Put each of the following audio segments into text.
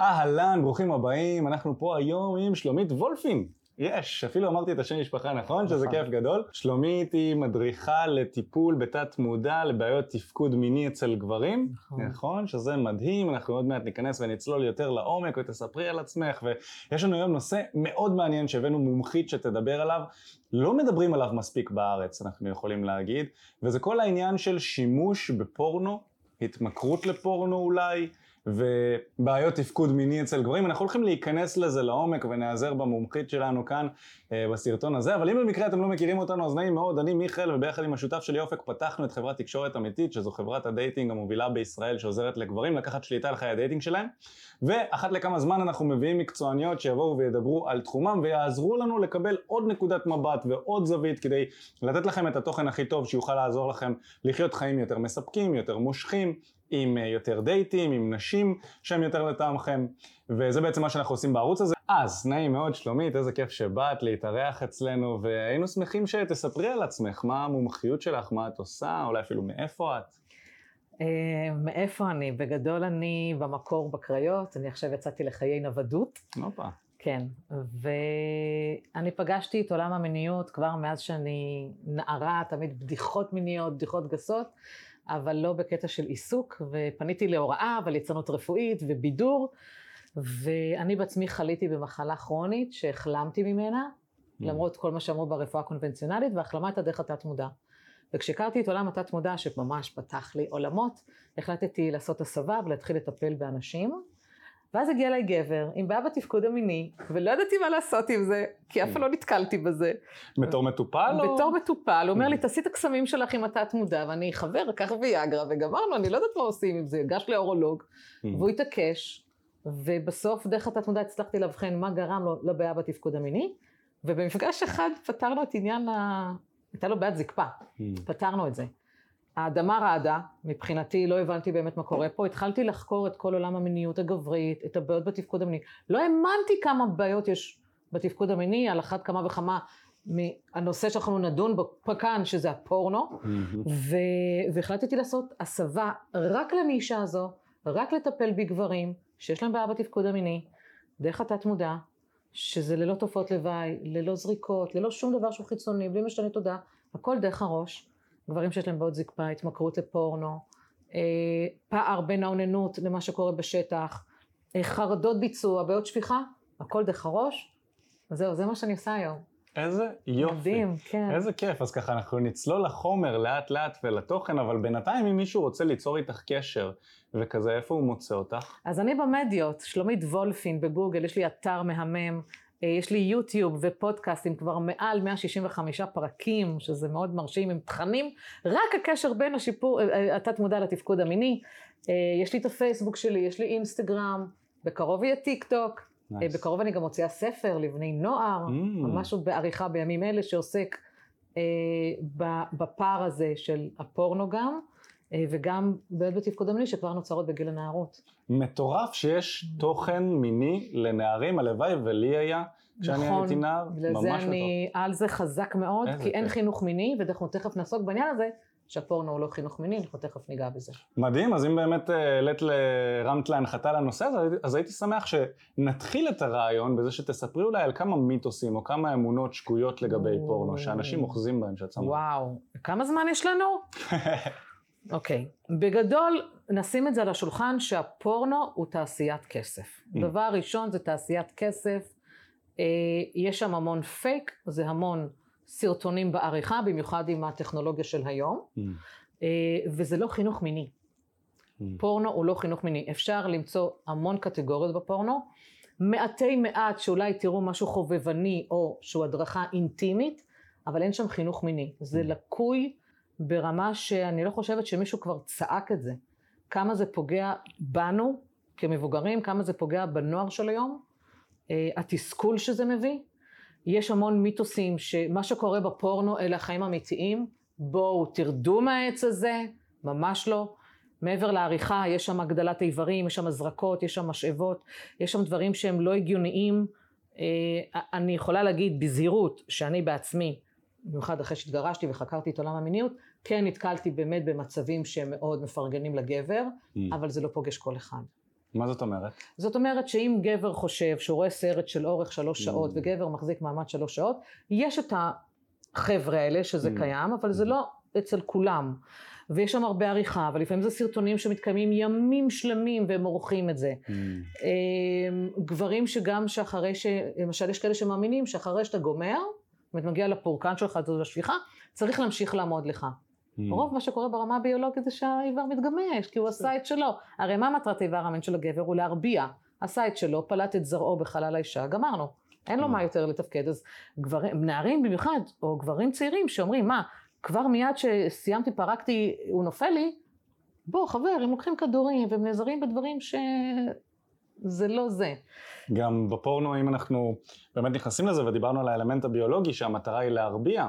אהלן, ברוכים הבאים, אנחנו פה היום עם שלומית וולפין. יש, אפילו אמרתי את השם משפחה נכון, שזה נכון. כיף גדול. שלומית היא מדריכה לטיפול בתת מודע לבעיות תפקוד מיני אצל גברים, נכון. נכון, שזה מדהים, אנחנו עוד מעט ניכנס ונצלול יותר לעומק ותספרי על עצמך, ויש לנו היום נושא מאוד מעניין שהבאנו מומחית שתדבר עליו, לא מדברים עליו מספיק בארץ, אנחנו יכולים להגיד, וזה כל העניין של שימוש בפורנו, התמכרות לפורנו אולי, ובעיות תפקוד מיני אצל גברים, אנחנו הולכים להיכנס לזה לעומק ונעזר במומחית שלנו כאן אה, בסרטון הזה, אבל אם במקרה אתם לא מכירים אותנו אז נעים מאוד, אני מיכאל וביחד עם השותף שלי אופק פתחנו את חברת תקשורת אמיתית, שזו חברת הדייטינג המובילה בישראל שעוזרת לגברים לקחת שליטה על חיי הדייטינג שלהם, ואחת לכמה זמן אנחנו מביאים מקצועניות שיבואו וידברו על תחומם ויעזרו לנו לקבל עוד נקודת מבט ועוד זווית כדי לתת לכם את התוכן הכי טוב שיוכל לעזור לכם לחיות חיים יותר מספקים, יותר מושכים, עם אה, יותר דייטים, עם נשים שהם יותר לטעמכם, וזה בעצם מה שאנחנו עושים בערוץ הזה. אז, נעים מאוד, שלומית, איזה כיף שבאת להתארח אצלנו, והיינו שמחים שתספרי על עצמך, מה המומחיות שלך, מה את עושה, אולי אפילו מאיפה את. אה, מאיפה אני? בגדול אני במקור בקריות, אני עכשיו יצאתי לחיי נוודות, הופה. כן, ואני פגשתי את עולם המיניות כבר מאז שאני נערה, תמיד בדיחות מיניות, בדיחות גסות, אבל לא בקטע של עיסוק, ופניתי להוראה וליצנות רפואית ובידור, ואני בעצמי חליתי במחלה כרונית שהחלמתי ממנה, למרות כל מה שאמרו ברפואה הקונבנציונלית, והחלמה הייתה דרך התת מודע. וכשהכרתי את עולם התת מודע, שממש פתח לי עולמות, החלטתי לעשות הסבה ולהתחיל לטפל באנשים. ואז הגיע אליי גבר עם בעיה בתפקוד המיני, ולא ידעתי מה לעשות עם זה, כי אף פעם לא נתקלתי בזה. בתור מטופל או? בתור מטופל, הוא אומר לי, תעשי את הקסמים שלך עם התת מודע, ואני חבר, לקח ויאגרה, וגמרנו, אני לא יודעת מה עושים עם זה, הגש לאורולוג, והוא התעקש, ובסוף דרך התת מודע הצלחתי לאבחן מה גרם לו לבעיה בתפקוד המיני, ובמפגש אחד פתרנו את עניין ה... הייתה לו בעיית זקפה, פתרנו את זה. האדמה רעדה, מבחינתי לא הבנתי באמת מה קורה פה, התחלתי לחקור את כל עולם המיניות הגברית, את הבעיות בתפקוד המיני. לא האמנתי כמה בעיות יש בתפקוד המיני, על אחת כמה וכמה מהנושא שאנחנו נדון בו כאן, שזה הפורנו, ו... והחלטתי לעשות הסבה רק לנישה הזו, רק לטפל בגברים שיש להם בעיה בתפקוד המיני, דרך התת מודע, שזה ללא תופעות לוואי, ללא זריקות, ללא שום דבר שהוא חיצוני, בלי משתנה תודעה, הכל דרך הראש. גברים שיש להם בעיות זקפה, התמכרות לפורנו, אה, פער בין האוננות למה שקורה בשטח, אה, חרדות ביצוע, בעיות שפיכה, הכל דרך הראש. אז זהו, זה מה שאני עושה היום. איזה יופי. מדהים, כן. איזה כיף, אז ככה אנחנו נצלול לחומר לאט לאט ולתוכן, אבל בינתיים אם מישהו רוצה ליצור איתך קשר, וכזה, איפה הוא מוצא אותך? אז אני במדיות, שלומית וולפין בגוגל, יש לי אתר מהמם, יש לי יוטיוב ופודקאסט עם כבר מעל 165 פרקים, שזה מאוד מרשים, עם תכנים, רק הקשר בין השיפור, אה, אה, התת מודע לתפקוד המיני. אה, יש לי את הפייסבוק שלי, יש לי אינסטגרם, בקרוב יהיה טיק טוק. Nice. אה, בקרוב אני גם מוציאה ספר לבני נוער, Mm. משהו בעריכה בימים אלה שעוסק אה, בפער הזה של הפורנו גם, אה, וגם בעיות בתפקוד המיני שכבר נוצרות בגיל הנערות. מטורף שיש תוכן מיני לנערים, הלוואי ולי היה, כשאני הייתי נער, נכון, ממש מטורף. אני על זה חזק מאוד, כי אין כיף. חינוך מיני, ואנחנו תכף נעסוק בעניין הזה, שהפורנו הוא לא חינוך מיני, אנחנו תכף ניגע בזה. מדהים, אז אם באמת אה, העלית, ל- הרמת להנחתה לנושא הזה, אז הייתי שמח שנתחיל את הרעיון בזה שתספרי אולי על כמה מיתוסים או כמה אמונות שגויות לגבי. פורנו, שאנשים אוחזים בהם, שאת שמה. וואו, כמה זמן יש לנו? אוקיי, בגדול נשים את זה על השולחן שהפורנו הוא תעשיית כסף. Mm. דבר ראשון זה תעשיית כסף, אה, יש שם המון פייק, זה המון סרטונים בעריכה, במיוחד עם הטכנולוגיה של היום, Mm, אה, וזה לא חינוך מיני. mm. פורנו הוא לא חינוך מיני. אפשר למצוא המון קטגוריות בפורנו. מעטי מעט שאולי תראו משהו חובבני או שהוא הדרכה אינטימית, אבל אין שם חינוך מיני. זה לקוי ברמה שאני לא חושבת שמישהו כבר צעק את זה. כמה זה פוגע בנו כמבוגרים, כמה זה פוגע בנוער של היום, אה, התסכול שזה מביא. יש המון מיתוסים שמה שקורה בפורנו אלה החיים האמיתיים, בואו תרדו מהעץ הזה, ממש לא. מעבר לעריכה, יש שם הגדלת איברים, יש שם הזרקות, יש שם משאבות, יש שם דברים שהם לא הגיוניים. אה, אני יכולה להגיד בזהירות שאני בעצמי, במיוחד אחרי שהתגרשתי וחקרתי את עולם המיניות, כן נתקלתי באמת במצבים שהם מאוד מפרגנים לגבר, Mm. אבל זה לא פוגש כל אחד. מה זאת אומרת? זאת אומרת שאם גבר חושב שהוא רואה סרט של אורך שלוש Mm. שעות וגבר מחזיק מעמד שלוש שעות, יש את החבר'ה האלה שזה Mm. קיים, אבל זה לא אצל כולם. ויש שם הרבה עריכה, ולפעמים זה סרטונים שמתקיימים ימים שלמים והם עורכים את זה. Mm. אמ, גברים שגם שאחרי ש... למשל יש כאלה שמאמינים שאחרי שאתה גומר, זאת אומרת מגיע לפורקן שלך, זו השפיכה, צריך להמשיך לעמוד לך. Mm. רוב מה שקורה ברמה הביולוגית זה שהאיבר מתגמש, כי הוא עשה את שלו. הרי מה מטרת איבר המין של הגבר? הוא להרביע. עשה את שלו, פלט את זרעו בחלל האישה, גמרנו. אין לו Mm. מה יותר לתפקד. אז גברים, נערים במיוחד, או גברים צעירים שאומרים, מה, כבר מיד שסיימתי, פרקתי, הוא נופל לי, בוא חבר, הם לוקחים כדורים והם נעזרים בדברים שזה לא זה. גם בפורנו, אם אנחנו באמת נכנסים לזה ודיברנו על האלמנט הביולוגי שהמטרה היא להרביע,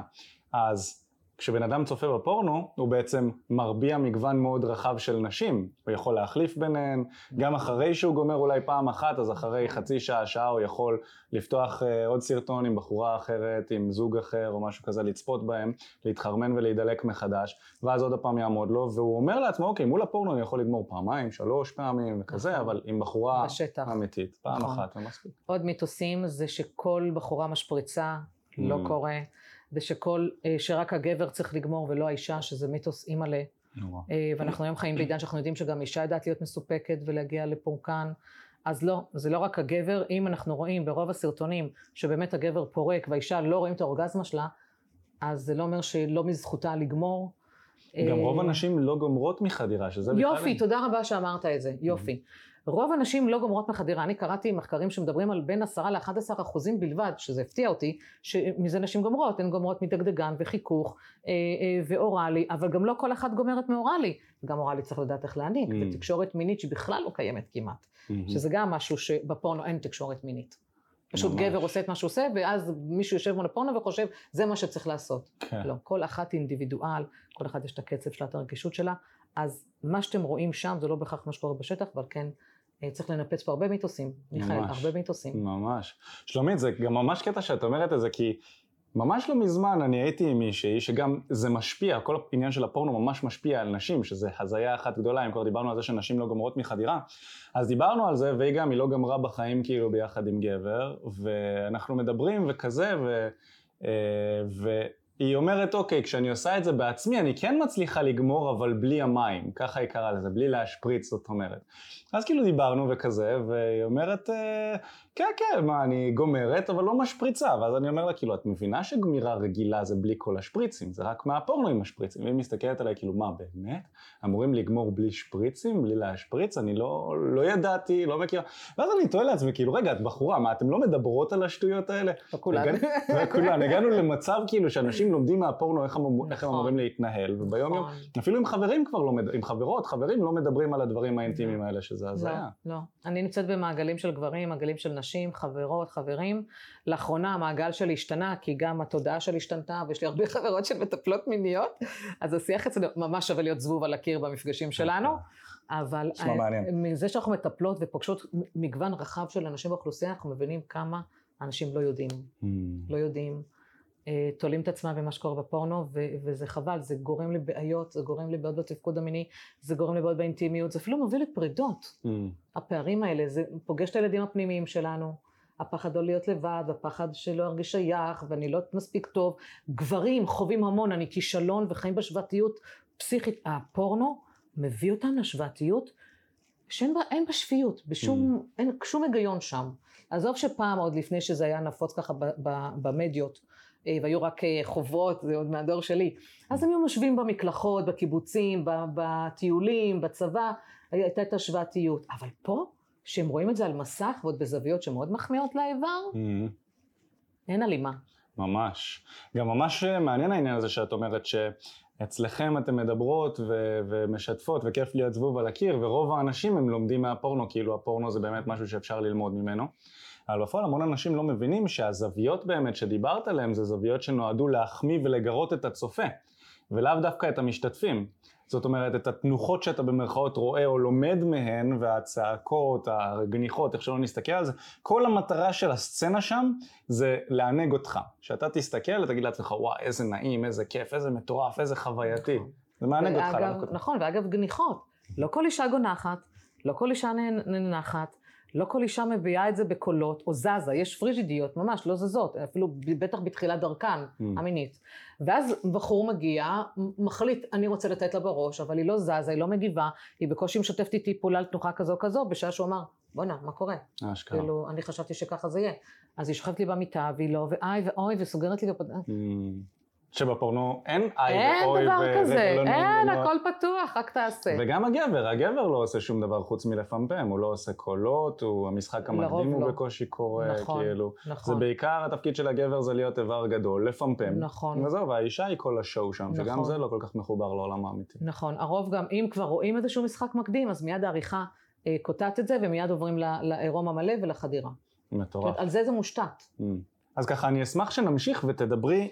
אז כשבן אדם צופה בפורנו, הוא בעצם מרביע מגוון מאוד רחב של נשים. הוא יכול להחליף ביניהן, גם אחרי שהוא גומר אולי פעם אחת, אז אחרי חצי שעה, שעה הוא יכול לפתוח אה, עוד סרטון עם בחורה אחרת, עם זוג אחר או משהו כזה, לצפות בהם, להתחרמן ולהידלק מחדש, ואז עוד הפעם יעמוד לו, והוא אומר לעצמו, אוקיי, מול הפורנו אני יכול לגמור פעמיים, שלוש פעמים וכזה, נכון. אבל עם בחורה בשטח. אמיתית, פעם נכון. אחת ומספיק. עוד מיתוסים זה שכל בחורה משפריצה, לא Mm. קורה, ושכל, אה, שרק הגבר צריך לגמור ולא האישה, שזה מיתוס אימא'לה. נורא. אה, ואנחנו היום חיים בעידן שאנחנו יודעים שגם אישה יודעת להיות מסופקת ולהגיע לפורקן. אז לא, זה לא רק הגבר, אם אנחנו רואים ברוב הסרטונים שבאמת הגבר פורק והאישה לא רואים את האורגזמה שלה, אז זה לא אומר שלא מזכותה לגמור. גם אה, רוב הנשים לא גומרות מחדירה, שזה בכלל... יופי, תודה רבה שאמרת את זה, יופי. רוב הנשים לא גומרות מחדירה, אני קראתי מחקרים שמדברים על בין 10 ל-11 אחוזים בלבד, שזה הפתיע אותי, שמזה נשים גומרות, הן גומרות מדגדגן וחיכוך אה, אה, ואוראלי, אבל גם לא כל אחת גומרת מאוראלי, גם אוראלי צריך לדעת איך להעניק, Mm. ותקשורת מינית שהיא בכלל לא קיימת כמעט, מהמם. שזה גם משהו שבפורנו אין תקשורת מינית. פשוט ממש. גבר עושה את מה שהוא עושה, ואז מישהו יושב מול הפורנו וחושב, זה מה שצריך לעשות. כן. לא, כל אחת אינדיבידואל, כל אחת יש את הקצב שלה, את הרגישות שלה, אז מה שאתם רואים שם זה לא בהכרח מה שקורה בשטח, אבל כן צריך לנפץ פה הרבה מיתוסים, מיכאל. הרבה מיתוסים. ממש. שלומית, זה גם ממש קטע שאת אומרת את זה, כי ממש לא מזמן אני הייתי עם מישהי שגם זה משפיע, כל העניין של הפורנו ממש משפיע על נשים, שזה הזיה אחת גדולה, אם כבר דיברנו על זה שנשים לא גומרות מחדירה, אז דיברנו על זה, והיא גם, היא לא גמרה בחיים כאילו ביחד עם גבר, ואנחנו מדברים וכזה, ו... אה, והיא אומרת, אוקיי, כשאני עושה את זה בעצמי, אני כן מצליחה לגמור, אבל בלי המים, ככה היא קראה לזה, בלי להשפריץ, זאת אומרת. אז כאילו דיברנו וכזה, והיא אומרת, אה, כן, כן, מה, אני גומרת, אבל לא משפריצה. ואז אני אומר לה, כאילו, את מבינה שגמירה רגילה זה בלי כל השפריצים, זה רק מהפורנו עם השפריצים. והיא מסתכלת עליי, כאילו, מה, באמת? אמורים לגמור בלי שפריצים, בלי להשפריץ? אני לא, לא ידעתי, לא מכירה. ואז אני תוהה לעצמי, כאילו, רגע, את בחורה, מה, אתם לא מדברות על השטויות האלה? לא כולן. הגענו- לא כולן, הגענו למצב כאילו שאנשים לומדים מהפורנו איך הם, אמור- איך הם נכון. אמורים להתנהל, וביום יום, נכון. אפילו עם חברים כבר לא, עם חברות, חברים לא מדברים על הדברים האינטימיים האלה, שזה לא, הזיה. לא. אני נמצאת במעגלים של גברים, מעגלים של נשים, חברות, חברים. לאחרונה המעגל שלי השתנה, כי גם התודעה שלי השתנתה, ויש לי הרבה חברות של מטפלות מיניות, אז השיח אצלנו ממש שווה להיות זבוב על הקיר במפגשים שלנו. אבל. מזה שאנחנו מטפלות ופוגשות מגוון רחב של אנשים באוכלוסייה, אנחנו מבינים כמה אנשים לא יודעים. Hmm. לא יודעים, תולים את עצמם במה שקורה בפורנו, ו- וזה חבל, זה גורם לבעיות, זה גורם לבעיות בתפקוד המיני, זה גורם לבעיות באינטימיות, זה אפילו מוביל לפרידות. Hmm. הפערים האלה, זה פוגש את הילדים הפנימיים שלנו, הפחד לא להיות לבד, הפחד שלא ארגיש שייך, ואני לא מספיק טוב. גברים חווים המון, אני כישלון וחיים בהשוואתיות פסיכית. הפורנו מביא אותם להשוואתיות שאין בה, אין בה שפיות, בשום, Mm. אין שום היגיון שם. עזוב שפעם, עוד לפני שזה היה נפוץ ככה במדיות, אה, והיו רק אה, חוברות, זה עוד מהדור שלי, אז הם היו יושבים במקלחות, בקיבוצים, בטיולים, בצבא, הייתה את השוואתיות. אבל פה, שהם רואים את זה על מסך ועוד בזוויות שמאוד מחמיאות לאיבר, Hmm. אין הלימה. ממש. גם ממש מעניין העניין הזה שאת אומרת שאצלכם אתן מדברות ו- ומשתפות וכיף להיות זבוב על הקיר ורוב האנשים הם לומדים מהפורנו, כאילו הפורנו זה באמת משהו שאפשר ללמוד ממנו. אבל בפועל המון אנשים לא מבינים שהזוויות באמת שדיברת עליהן זה זוויות שנועדו להחמיא ולגרות את הצופה ולאו דווקא את המשתתפים. זאת אומרת, את התנוחות שאתה במרכאות רואה או לומד מהן, והצעקות, הגניחות, איך שלא נסתכל על זה, כל המטרה של הסצנה שם זה לענג אותך. שאתה תסתכל ותגיד לעצמך, וואי, איזה נעים, איזה כיף, איזה מטורף, איזה חווייתי. זה מענג אותך. לא? נכון, ואגב גניחות. לא כל אישה גונחת, לא כל אישה ננחת, לא כל אישה מביעה את זה בקולות, או זזה, יש פריג'ידיות ממש, לא זזות, אפילו בטח בתחילת דרכן Mm. המינית. ואז בחור מגיע, מחליט, אני רוצה לתת לה בראש, אבל היא לא זזה, היא לא מגיבה, היא בקושי משתפת איתי פעולה על תנוחה כזו כזו, בשעה שהוא אמר, בואנה, מה קורה? אשכרה. כאילו, אני חשבתי שככה זה יהיה. אז היא שוכבת לי במיטה, והיא לא, ואיי ואוי, וסוגרת לי ופותחת. Mm. שבפורנו אין איי אין ואוי דבר ו- כזה, ולא אין. הכל פתוח, רק תעשה. וגם הגבר, הגבר לא עושה שום דבר חוץ מלפמפם, הוא לא עושה קולות, הוא, המשחק המקדים הוא לא. בקושי קורה, נכון, כאילו. זה נכון, בעיקר התפקיד של הגבר זה להיות איבר גדול, לפמפם. נכון. וזהו, והאישה היא כל השואו שם, שגם נכון. זה לא כל כך מחובר לעולם האמיתי. נכון. הרוב גם, אם כבר רואים איזשהו משחק מקדים, אז מיד העריכה אה, קוטעת את זה, ומיד עוברים לעירום המלא ולחדירה. מטורף. על זה זה מושתת. Mm. אז ככה, אני אשמח שנמשיך ותדברי,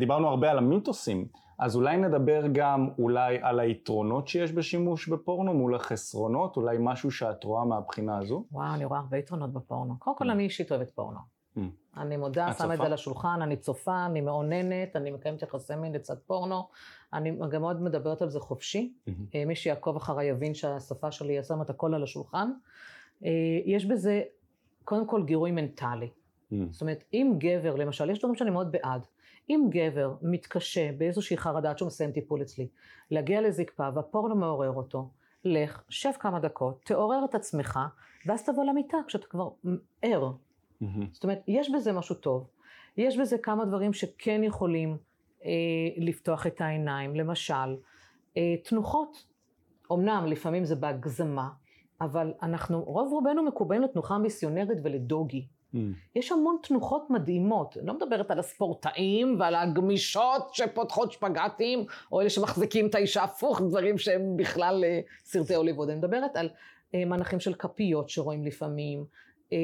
דיברנו הרבה על המיתוסים, אז אולי נדבר גם אולי על היתרונות שיש בשימוש בפורנו מול החסרונות, אולי משהו שאת רואה מהבחינה הזו? וואו, אני רואה הרבה יתרונות בפורנו. קודם כל, Mm. אני אישית אוהבת פורנו. Mm. אני מודה, שמה את? זה על השולחן, אני צופה, אני מאוננת, אני מקיימת יחסי מין לצד פורנו. אני גם מאוד מדברת על זה חופשי. מהמם. אה, מי שיעקוב אחריי יבין שהשפה שלי היא שמה את הכל על השולחן. אה, יש בזה, קודם כל, גירוי מנטלי. Mm. זאת אומרת, אם גבר, למשל, יש דברים שאני מאוד בעד. אם גבר מתקשה באיזושהי חרדה עד שהוא מסיים טיפול אצלי, להגיע לזקפה והפורנו מעורר אותו, לך, שב כמה דקות, תעורר את עצמך, ואז תבוא למיטה כשאתה כבר ער. זאת אומרת, יש בזה משהו טוב. יש בזה כמה דברים שכן יכולים אה, לפתוח את העיניים. למשל, אה, תנוחות. אמנם לפעמים זה בהגזמה, אבל אנחנו, רוב רובנו מקובעים לתנוחה מיסיונרית ולדוגי. Mm. יש המון תנוחות מדהימות. אני לא מדברת על הספורטאים ועל הגמישות שפותחות שפגטים, או אלה שמחזיקים את האישה הפוך, דברים שהם בכלל אה, סרטי הוליווד. אני מדברת על אה, מנחים של כפיות שרואים לפעמים. אה,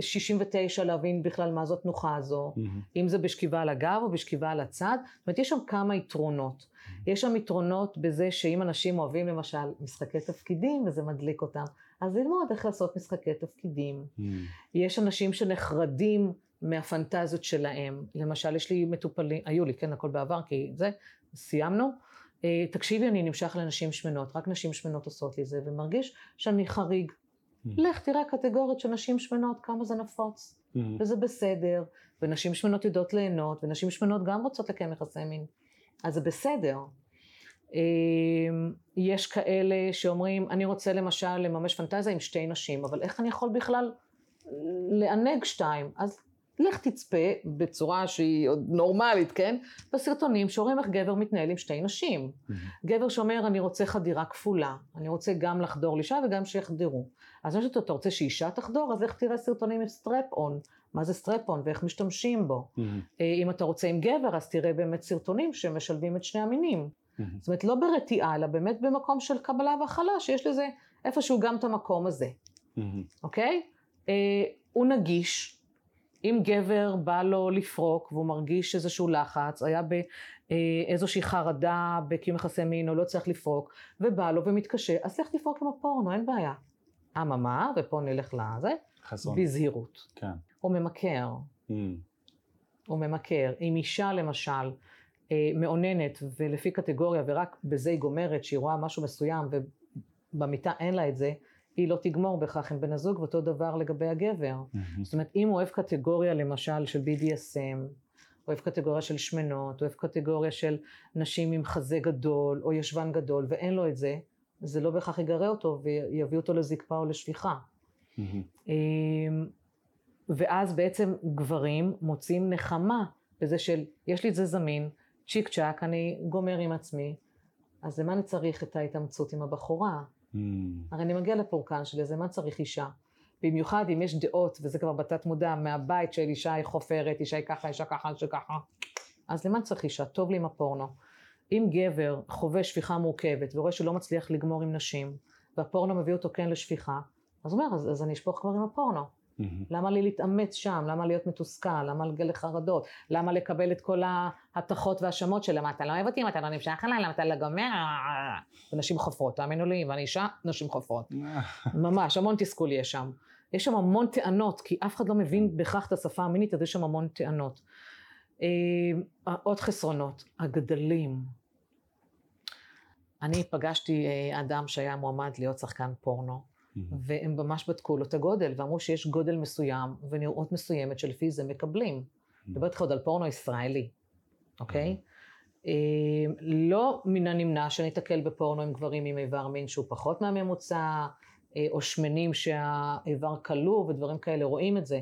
69 להבין בכלל מה זאת תנוחה הזו, מהמם. אם זה בשכיבה על הגב או בשכיבה על הצד. זאת אומרת, יש שם כמה יתרונות. יש שם יתרונות בזה שאם אנשים אוהבים למשל משחקי תפקידים וזה מדליק אותם, אז ללמוד איך לעשות משחקי תפקידים. Mm. יש אנשים שנחרדים מהפנטזיות שלהם. למשל, יש לי מטופלים, היו לי, כן, הכל בעבר, כי זה, סיימנו. אה, תקשיבי, אני נמשך לנשים שמנות, רק נשים שמנות עושות לי את זה, ומרגיש שאני חריג. Mm. לך תראה קטגוריות של נשים שמנות, כמה זה נפוץ, מהמם. וזה בסדר, ונשים שמנות יודעות ליהנות, ונשים שמנות גם רוצות לקיים יחסי מין, אז זה בסדר. יש כאלה שאומרים, אני רוצה למשל לממש פנטזיה עם שתי נשים, אבל איך אני יכול בכלל לענג שתיים? אז לך תצפה בצורה שהיא עוד נורמלית, כן? בסרטונים שרואים איך גבר מתנהל עם שתי נשים. מהמם. גבר שאומר, אני רוצה חדירה כפולה, אני רוצה גם לחדור לאישה וגם שיחדרו. אז מה שאתה אתה רוצה שאישה תחדור, אז איך תראה סרטונים עם strap-on? מה זה strap-on ואיך משתמשים בו? מהמם. אה, אם אתה רוצה עם גבר, אז תראה באמת סרטונים שמשלבים את שני המינים. מהמם. זאת אומרת, לא ברתיעה, אלא באמת במקום של קבלה והכלה, שיש לזה איפשהו גם את המקום הזה. אוקיי? אה, הוא נגיש. אם גבר בא לו לפרוק והוא מרגיש איזשהו לחץ, היה באיזושהי חרדה בקיום יחסי מין או לא צריך לפרוק, ובא לו ומתקשה, אז לך תפרוק עם הפורנו, אין בעיה. אממה, ופה נלך לזה, חסון. בזהירות. כן. הוא ממכר, מהמם. הוא ממכר. אם אישה למשל אה, מאוננת ולפי קטגוריה ורק בזה היא גומרת שהיא רואה משהו מסוים ובמיטה אין לה את זה, היא לא תגמור בכך עם בן הזוג ואותו דבר לגבי הגבר. זאת אומרת אם הוא אוהב קטגוריה למשל של BDSM, אוהב קטגוריה של שמנות, אוהב קטגוריה של נשים עם חזה גדול או ישבן גדול ואין לו את זה, זה לא בהכרח יגרה אותו ויביא אותו לזקפה או לשפיכה. אמ, ואז בעצם גברים מוצאים נחמה בזה של יש לי את זה זמין, צ'יק צ'אק, אני גומר עם עצמי, אז למה אני צריך את ההתאמצות עם הבחורה? מהמם. הרי אני מגיע לפורקן שלי, אז למה צריך אישה? במיוחד אם יש דעות, וזה כבר בתת מודע, מהבית של אישה היא חופרת, אישה היא ככה, אישה ככה, אישה ככה, אז למה צריך אישה? טוב לי עם הפורנו. אם גבר חווה שפיכה מורכבת ורואה שלא מצליח לגמור עם נשים, והפורנו מביא אותו כן לשפיכה, אז הוא אומר, אז, אז אני אשפוך כבר עם הפורנו. מהמם. למה לי להתאמץ שם? למה להיות מתוסכל? למה להגיע לחרדות? למה לקבל את כל ההטחות והאשמות של למה אתה לא אוהב אותי? למה אתה לא נמשך אליי? למה אתה לא גומר? ונשים חופרות, תאמינו לי, ואני אישה, נשים חופרות. ממש, המון תסכול יש שם. יש שם המון טענות, כי אף אחד לא מבין בהכרח את השפה המינית, אז יש שם המון טענות. אה, עוד חסרונות, הגדלים. אני פגשתי אה, אדם שהיה מועמד להיות שחקן פורנו, והם ממש בדקו לו את הגודל, ואמרו שיש גודל מסוים ונראות מסוימת שלפי זה מקבלים. מדברת איתך עוד על פורנו ישראלי, אוקיי? אה, לא מן הנמנע שניתקל בפורנו עם גברים עם איבר מין שהוא פחות מהממוצע, אה, או שמנים שהאיבר כלוא ודברים כאלה, רואים את זה.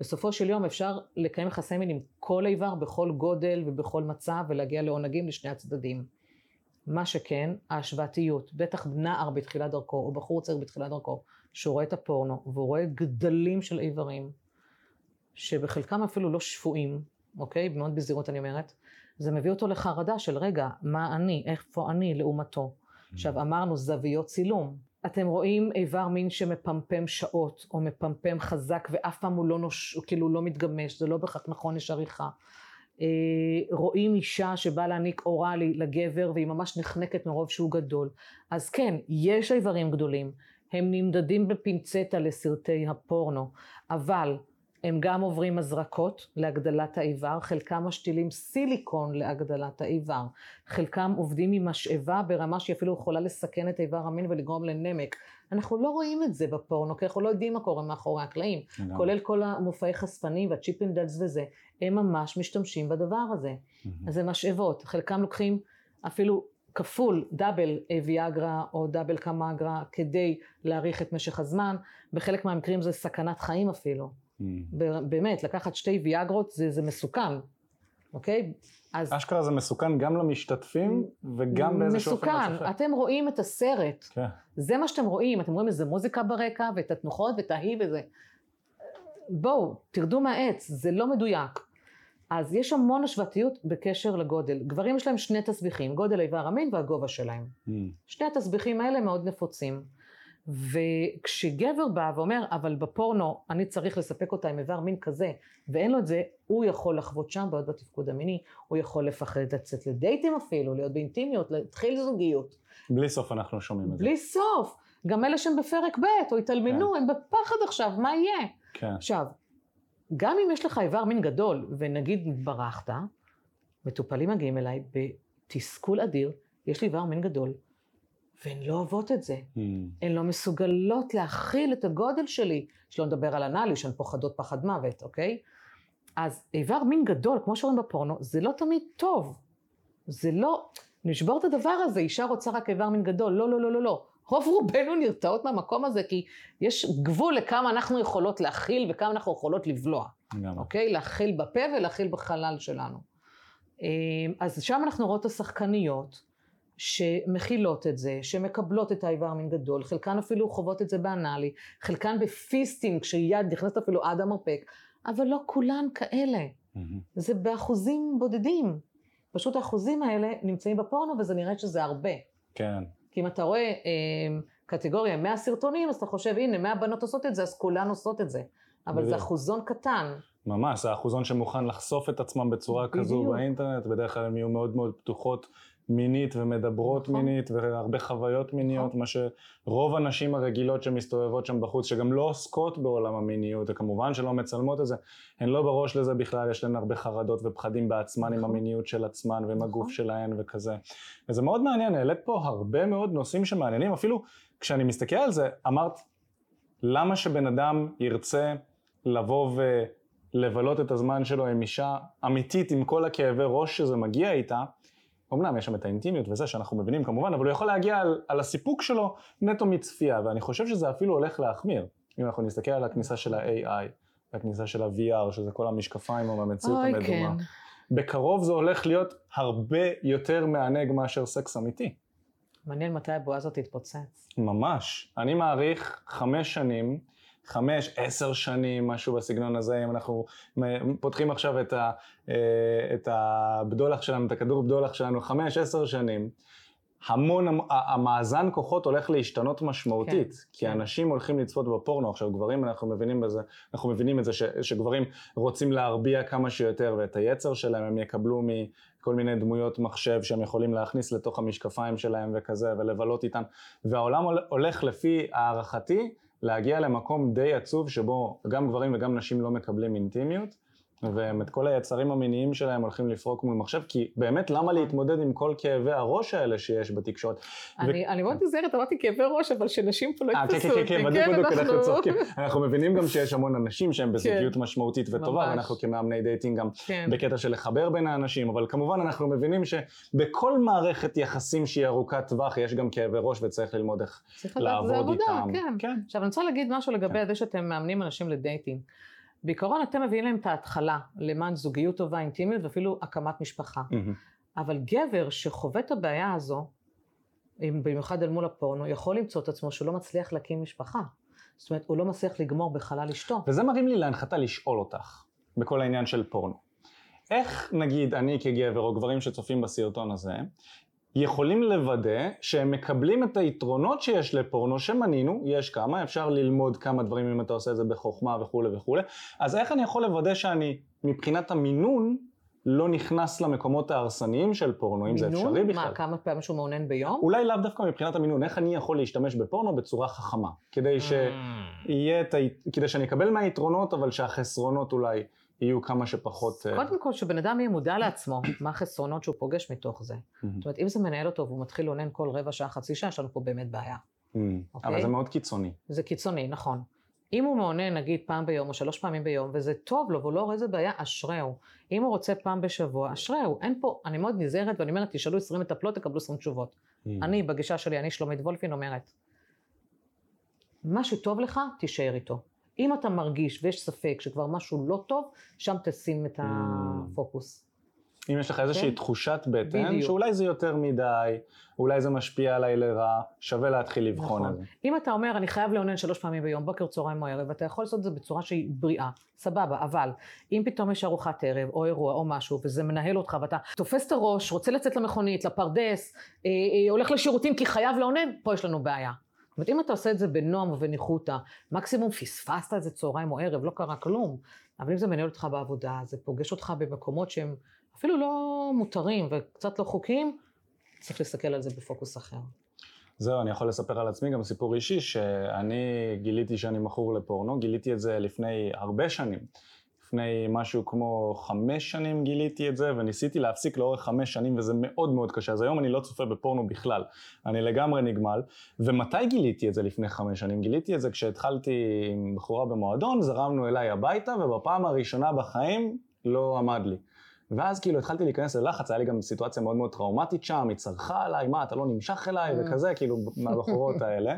בסופו של יום אפשר לקיים יחסי מין עם כל איבר בכל גודל ובכל מצב ולהגיע לעונגים לשני הצדדים. מה שכן, ההשוואתיות, בטח נער בתחילת דרכו או בחור צעיר בתחילת דרכו, שהוא רואה את הפורנו והוא רואה גדלים של איברים, שבחלקם אפילו לא שפויים, אוקיי? מאוד בזהירות אני אומרת, זה מביא אותו לחרדה של רגע, מה אני, איפה אני לעומתו. עכשיו אמרנו זוויות צילום, אתם רואים איבר מין שמפמפם שעות, או מפמפם חזק, ואף פעם הוא לא נוש... כאילו לא מתגמש, זה לא בהכרח נכון, יש עריכה. אה, רואים אישה שבאה להעניק אוראלי לגבר, והיא ממש נחנקת מרוב שהוא גדול. אז כן, יש איברים גדולים, הם נמדדים בפינצטה לסרטי הפורנו, אבל הם גם עוברים הזרקות להגדלת האיבר, חלקם משתילים סיליקון להגדלת האיבר, חלקם עובדים עם משאבה ברמה שהיא אפילו יכולה לסכן את איבר המין ולגרום לנמק. אנחנו לא רואים את זה בפורנו, כי אנחנו לא יודעים מה קורה מאחורי הקלעים, כולל כל המופעי חשפנים וה Chippendales וזה, הם ממש משתמשים בדבר הזה. אז זה משאבות, חלקם לוקחים אפילו כפול double ויאגרה או double קמאגרה כדי להאריך את משך הזמן, בחלק מהמקרים זה סכנת חיים אפילו. Mm. באמת, לקחת שתי ויאגרות זה, זה מסוכן, אוקיי? אז... אשכרה זה מסוכן גם למשתתפים וגם באיזשהו אופן לשופט. מסוכן, אתם רואים את הסרט, כן. זה מה שאתם רואים, אתם רואים איזה מוזיקה ברקע ואת התנוחות ואת ההיא וזה. בואו, תרדו מהעץ, זה לא מדויק. אז יש המון השוואתיות בקשר לגודל. גברים יש להם שני תסביכים, גודל איבר המין והגובה שלהם. Mm. שני התסביכים האלה מאוד נפוצים. וכשגבר בא ואומר, אבל בפורנו אני צריך לספק אותה עם איבר מין כזה, ואין לו את זה, הוא יכול לחוות שם בעיות בתפקוד המיני, הוא יכול לפחד לצאת לדייטים אפילו, להיות באינטימיות, להתחיל זוגיות. בלי סוף אנחנו שומעים את זה. בלי סוף. גם אלה שהם בפרק ב' או התאלמנו, כן. הם בפחד עכשיו, מה יהיה? כן. עכשיו, גם אם יש לך איבר מין גדול, ונגיד ברחת, מטופלים מגיעים אליי בתסכול אדיר, יש לי איבר מין גדול, והן לא אוהבות את זה. Mm. הן לא מסוגלות להכיל את הגודל שלי, שלא נדבר על אנאלי, שהן פוחדות פחד מוות, אוקיי? אז איבר מין גדול, כמו שאומרים בפורנו, זה לא תמיד טוב. זה לא, נשבור את הדבר הזה, אישה רוצה רק איבר מין גדול, לא, לא, לא, לא, לא. רוב רובנו נרתעות מהמקום הזה, כי יש גבול לכמה אנחנו יכולות להכיל וכמה אנחנו יכולות לבלוע. גם. אוקיי? להכיל בפה ולהכיל בחלל שלנו. אה, אז שם אנחנו רואות את השחקניות, שמכילות את זה, שמקבלות את האיבר מין גדול, חלקן אפילו חוות את זה באנאלי, חלקן בפיסטינג, כשיד נכנסת אפילו עד המרפק, אבל לא כולן כאלה. Mm-hmm. זה באחוזים בודדים. פשוט האחוזים האלה נמצאים בפורנו וזה נראה שזה הרבה. כן. כי אם אתה רואה אה, קטגוריה 100 סרטונים, אז אתה חושב, הנה, 100 בנות עושות את זה, אז כולן עושות את זה. אבל בדיוק. זה אחוזון קטן. ממש, זה האחוזון שמוכן לחשוף את עצמם בצורה בדיוק. כזו באינטרנט, בדרך כלל הן יהיו מאוד מאוד פתוחות מינית ומדברות נכון. מינית והרבה חוויות מיניות, נכון. מה שרוב הנשים הרגילות שמסתובבות שם בחוץ, שגם לא עוסקות בעולם המיניות, וכמובן שלא מצלמות את זה, הן לא בראש לזה בכלל, יש להן הרבה חרדות ופחדים בעצמן נכון. עם המיניות של עצמן ועם נכון. הגוף שלהן וכזה. וזה מאוד מעניין, העלית פה הרבה מאוד נושאים שמעניינים, אפילו כשאני מסתכל על זה, אמרת, למה שבן אדם ירצה לבוא ולבלות את הזמן שלו עם אישה אמיתית, עם כל הכאבי ראש שזה מגיע איתה, אמנם יש שם את האינטימיות וזה שאנחנו מבינים כמובן, אבל הוא יכול להגיע על, על הסיפוק שלו נטו מצפייה, ואני חושב שזה אפילו הולך להחמיר, אם אנחנו נסתכל על הכניסה של ה-AI, הכניסה של ה-VR, שזה כל המשקפיים או המציאות המדומה. כן. בקרוב זה הולך להיות הרבה יותר מענג מאשר סקס אמיתי. מעניין מתי הבועה הזאת תתפוצץ. ממש. אני מעריך חמש שנים חמש, עשר שנים, משהו בסגנון הזה, אם אנחנו פותחים עכשיו את, ה, אה, את הבדולח שלנו, את הכדור בדולח שלנו, חמש, עשר שנים, המון, המאזן כוחות הולך להשתנות משמעותית, כן, כי כן. אנשים הולכים לצפות בפורנו, עכשיו גברים אנחנו מבינים בזה, אנחנו מבינים את זה ש, שגברים רוצים להרביע כמה שיותר ואת היצר שלהם הם יקבלו מכל מיני דמויות מחשב שהם יכולים להכניס לתוך המשקפיים שלהם וכזה ולבלות איתן, והעולם הולך לפי הערכתי להגיע למקום די עצוב שבו גם גברים וגם נשים לא מקבלים אינטימיות, והם את כל היצרים המיניים שלהם הולכים לפרוק מול מחשב, כי באמת למה להתמודד עם כל כאבי הראש האלה שיש בתקשורת? אני, אני מאוד נזהרת, אמרתי כאבי ראש, אבל שנשים פה לא אה, כן, יתפסו כן, אותי. כן, בדיוק, בדיוק, אנחנו צוחקים. אנחנו מבינים גם שיש המון אנשים שהם בזוגיות כן. משמעותית וטובה. ואנחנו כמאמני דייטינג גם כן. בקטע של לחבר בין האנשים, אבל כמובן אנחנו מבינים שבכל מערכת יחסים שהיא ארוכת טווח יש גם כאבי ראש וצריך ללמוד איך צריך לדעת, זה לעבוד עבודה, איתם. כן. כן. עכשיו אני רוצה להגיד משהו לגבי זה שאתם מאמנים אנשים לדייטינג. בעיקרון אתם מביאים להם את ההתחלה למען זוגיות טובה, אינטימיות ואפילו הקמת משפחה. מהמם. אבל גבר שחווה את הבעיה הזו, אם- במיוחד אל מול הפורנו, יכול למצוא את עצמו שהוא לא מצליח להקים משפחה. זאת אומרת, הוא לא מצליח לגמור בחלל אשתו. וזה מרים לי להנחתה לשאול אותך, בכל העניין של פורנו. איך נגיד אני כגבר או גברים שצופים בסרטון הזה, יכולים לוודא שהם מקבלים את היתרונות שיש לפורנו שמנינו, יש כמה, אפשר ללמוד כמה דברים אם אתה עושה את זה בחוכמה וכולי וכולי, אז איך אני יכול לוודא שאני מבחינת המינון לא נכנס למקומות ההרסניים של פורנו, אם זה אפשרי מינון? בכלל? מה, כמה פעמים שהוא מעונן ביום? אולי לאו דווקא מבחינת המינון, איך אני יכול להשתמש בפורנו בצורה חכמה, כדי ש... Mm. יהיה את ה... כדי שאני אקבל מהיתרונות, אבל שהחסרונות אולי יהיו כמה שפחות... אה, קודם כל, שבן אדם יהיה מודע לעצמו, מה החסרונות שהוא פוגש מתוך זה. זאת אומרת, אם זה מנהל אותו והוא מתחיל לאונן כל רבע שעה, חצי שעה, יש לנו פה באמת בעיה. אוקיי. אבל זה מאוד קיצוני. זה קיצוני, נכון. אם הוא מעונן נגיד פעם ביום או שלוש פעמים ביום, וזה טוב לו והוא לא רואה איזה בעיה, אשריהו. אם הוא רוצה פעם בשבוע, אשריהו. אין פה, אני מאוד נזהרת ואני אומרת, תשאלו 20 מטפלות, תקבלו 20 תשובות. אני, בגישה שלי, אני שלומית וולפין אומרת, מה שטוב לך, תישאר איתו. אם אתה מרגיש ויש ספק שכבר משהו לא טוב, שם תשים את הפוקוס. אם יש לך איזושהי כן. תחושת בטן, בדיוק. שאולי זה יותר מדי, אולי זה משפיע עליי לרע, שווה להתחיל לבחון נכון. את זה. אם אתה אומר, אני חייב לאונן שלוש פעמים ביום, בוקר, צהריים או ערב, אתה יכול לעשות את זה בצורה שהיא בריאה, סבבה, אבל אם פתאום יש ארוחת ערב, או אירוע, או משהו, וזה מנהל אותך, ואתה תופס את הראש, רוצה לצאת למכונית, לפרדס, אה, אה, הולך לשירותים כי חייב לאונן, פה יש לנו בעיה. זאת אומרת, אם אתה עושה את זה בנועם ובניחותא, מקסימום פספסת איזה צהריים או ערב, לא קרה כלום, אבל אם זה מנהל אותך בעבודה, זה פוגש אותך במקומות שהם אפילו לא מותרים וקצת לא חוקיים, צריך להסתכל על זה בפוקוס אחר. זהו, אני יכול לספר על עצמי גם סיפור אישי, שאני גיליתי שאני מכור לפורנו, גיליתי את זה לפני הרבה שנים. לפני משהו כמו חמש שנים גיליתי את זה, וניסיתי להפסיק לאורך חמש שנים, וזה מאוד מאוד קשה. אז היום אני לא צופה בפורנו בכלל, אני לגמרי נגמל. ומתי גיליתי את זה לפני חמש שנים? גיליתי את זה כשהתחלתי עם בחורה במועדון, זרמנו אליי הביתה, ובפעם הראשונה בחיים לא עמד לי. ואז כאילו התחלתי להיכנס ללחץ, היה לי גם סיטואציה מאוד מאוד טראומטית שם, היא צרחה עליי, מה, אתה לא נמשך אליי, Mm. וכזה, כאילו, מהבחורות האלה.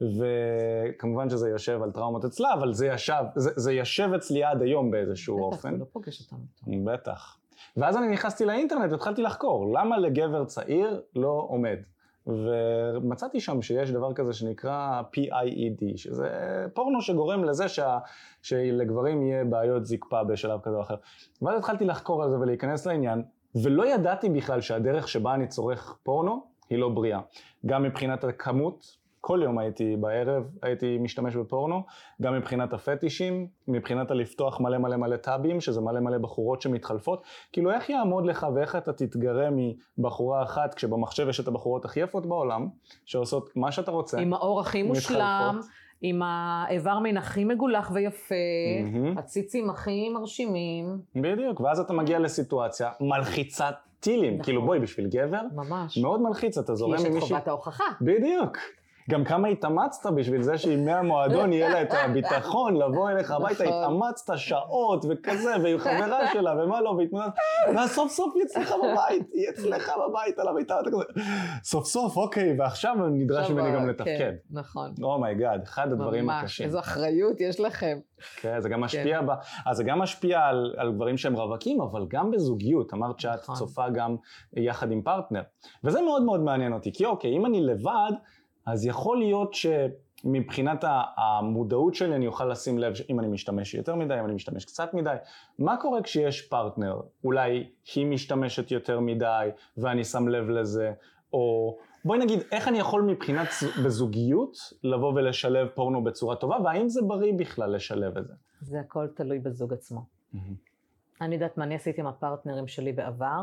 וכמובן שזה יושב על טראומות אצלה, אבל זה ישב, זה, זה יושב אצלי עד היום באיזשהו בטח, אופן. אתה לא פוגש אותנו. בטח. ואז אני נכנסתי לאינטרנט והתחלתי לחקור, למה לגבר צעיר לא עומד? ומצאתי שם שיש דבר כזה שנקרא PIED, שזה פורנו שגורם לזה שה... שלגברים יהיה בעיות זקפה בשלב כזה או אחר. ואז התחלתי לחקור על זה ולהיכנס לעניין, ולא ידעתי בכלל שהדרך שבה אני צורך פורנו היא לא בריאה. גם מבחינת הכמות, כל יום הייתי בערב, הייתי משתמש בפורנו, גם מבחינת הפטישים, מבחינת הלפתוח מלא מלא מלא טאבים, שזה מלא מלא בחורות שמתחלפות. כאילו איך יעמוד לך ואיך אתה תתגרה מבחורה אחת, כשבמחשב יש את הבחורות הכי יפות בעולם, שעושות מה שאתה רוצה. עם האור הכי מושלם. עם האיבר מין הכי מגולח ויפה, מהמם. הציצים הכי מרשימים, בדיוק, ואז אתה מגיע לסיטואציה מלחיצת טילים. נכון. כאילו בואי, בשביל גבר, ממש. מאוד מלחיץ, אתה כי זורם יש עם את מישהי... חובת ההוכחה. בדיוק. גם כמה התאמצת בשביל זה שעם מהמועדון יהיה לה את הביטחון לבוא אליך הביתה, נכון. התאמצת שעות וכזה, והיא חברה שלה ומה לא, והתמודדת, ואז סוף סוף היא אצלך בבית, היא אצלך בבית על המיטה, אתה כזה, סוף סוף, אוקיי, ועכשיו נדרש ממני גם כן, לתפקד. נכון. oh my God, אחד הדברים ממש, הקשים. איזו אחריות יש לכם. כן, זה גם משפיע ב... אז זה גם משפיע על, על גברים שהם רווקים, אבל גם בזוגיות. אמרת שאת נכון. צופה גם יחד עם פרטנר. וזה מאוד מאוד מעניין אותי, כי אוקיי, אם אני לבד, אז יכול להיות שמבחינת המודעות שלי אני אוכל לשים לב אם אני משתמש יותר מדי, אם אני משתמש קצת מדי. מה קורה כשיש פרטנר? אולי היא משתמשת יותר מדי ואני שם לב לזה, או... בואי נגיד, איך אני יכול מבחינת בזוגיות לבוא ולשלב פורנו בצורה טובה, והאם זה בריא בכלל לשלב את זה? זה הכל תלוי בזוג עצמו. אני יודעת מה אני עשיתי עם הפרטנרים שלי בעבר,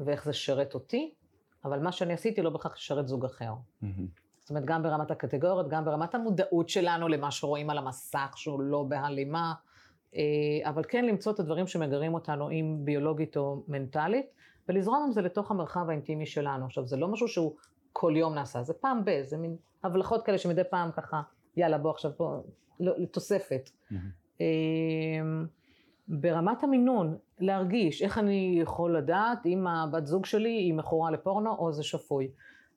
ואיך זה שירת אותי, אבל מה שאני עשיתי לא בהכרח שירת זוג אחר. זאת אומרת, גם ברמת הקטגוריות, גם ברמת המודעות שלנו למה שרואים על המסך, שהוא לא בהלימה. אה, אבל כן למצוא את הדברים שמגרים אותנו, אם ביולוגית או מנטלית, ולזרום עם זה לתוך המרחב האינטימי שלנו. עכשיו, זה לא משהו שהוא כל יום נעשה, זה פעם ב, זה מין הבלחות כאלה שמדי פעם ככה, יאללה, בוא עכשיו פה, לא, תוספת. Mm-hmm. ברמת המינון, להרגיש איך אני יכול לדעת אם הבת זוג שלי היא מכורה לפורנו או זה שפוי.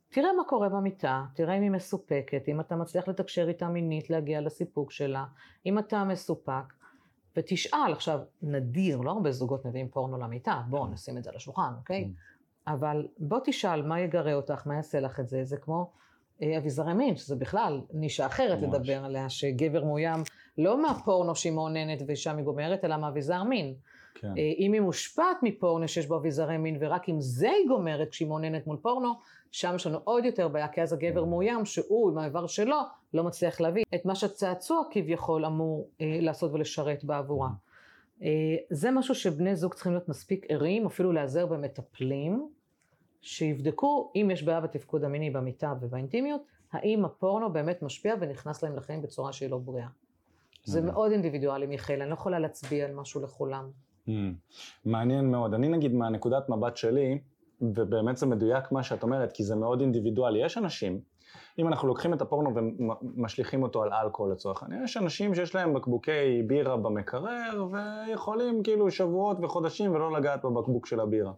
תראה מה קורה במיטה, תראה אם היא מסופקת, אם אתה מצליח לתקשר איתה מינית להגיע לסיפוק שלה, אם אתה מסופק, ותשאל, עכשיו, נדיר, לא הרבה זוגות מביאים פורנו למיטה, בואו נשים את זה על השולחן, אוקיי? כן. אבל בוא תשאל מה יגרה אותך, מה יעשה לך את זה, זה כמו אה, אביזרי מין, שזה בכלל נישה אחרת ממש. לדבר עליה, שגבר מאוים לא מהפורנו שהיא מעוננת ושם היא גומרת, אלא מאביזר מין. כן. אה, אם היא מושפעת מפורנו שיש בו אביזרי מין, ורק אם זה היא גומרת כשהיא מעוננת מול פורנו, שם יש לנו עוד יותר בעיה, כי אז הגבר מאוים, שהוא עם האיבר שלו, לא מצליח להביא את מה שהצעצוע כביכול אמור אה, לעשות ולשרת בעבורה. אה, זה משהו שבני זוג צריכים להיות מספיק ערים, אפילו להיעזר במטפלים, שיבדקו אם יש בעיה בתפקוד המיני במיטה ובאינטימיות, האם הפורנו באמת משפיע ונכנס להם לחיים בצורה שהיא לא בריאה. זה מאוד אינדיבידואלי, מיכאל, אני לא יכולה להצביע על משהו לכולם. Mm. מעניין מאוד. אני נגיד מהנקודת מבט שלי, ובאמת זה מדויק מה שאת אומרת, כי זה מאוד אינדיבידואלי. יש אנשים, אם אנחנו לוקחים את הפורנו ומשליכים אותו על אלכוהול לצורך העניין, יש אנשים שיש להם בקבוקי בירה במקרר, ויכולים כאילו שבועות וחודשים ולא לגעת בבקבוק של הבירה.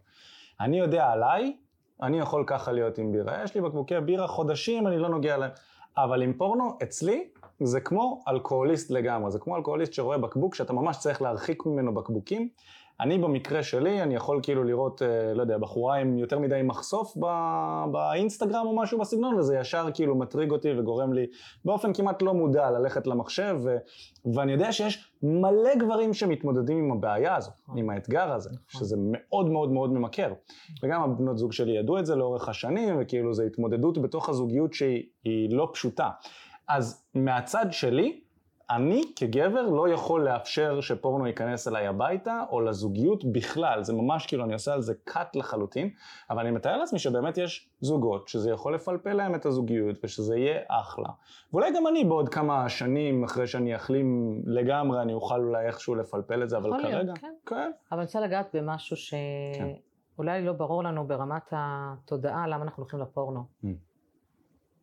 אני יודע עליי, אני יכול ככה להיות עם בירה. יש לי בקבוקי בירה חודשים, אני לא נוגע להם. אבל עם פורנו, אצלי, זה כמו אלכוהוליסט לגמרי. זה כמו אלכוהוליסט שרואה בקבוק, שאתה ממש צריך להרחיק ממנו בקבוקים. אני במקרה שלי, אני יכול כאילו לראות, אה, לא יודע, בחורה עם יותר מדי מחשוף בא, באינסטגרם או משהו בסגנון, וזה ישר כאילו מטריג אותי וגורם לי באופן כמעט לא מודע ללכת למחשב, ו, ואני יודע שיש מלא גברים שמתמודדים עם הבעיה הזאת, נכון. עם האתגר הזה, נכון. שזה מאוד מאוד מאוד ממכר. וגם הבנות זוג שלי ידעו את זה לאורך השנים, וכאילו זו התמודדות בתוך הזוגיות שהיא לא פשוטה. אז מהצד שלי, אני כגבר לא יכול לאפשר שפורנו ייכנס אליי הביתה או לזוגיות בכלל, זה ממש כאילו אני עושה על זה cut לחלוטין, אבל אני מתאר לעצמי שבאמת יש זוגות שזה יכול לפלפל להם את הזוגיות ושזה יהיה אחלה. ואולי גם אני בעוד כמה שנים אחרי שאני אחלים לגמרי אני אוכל אולי איכשהו לפלפל את זה, אבל כרגע, להיות, כן. כן. אבל אני רוצה לגעת במשהו שאולי כן. לא ברור לנו ברמת התודעה למה אנחנו הולכים לפורנו. Mm.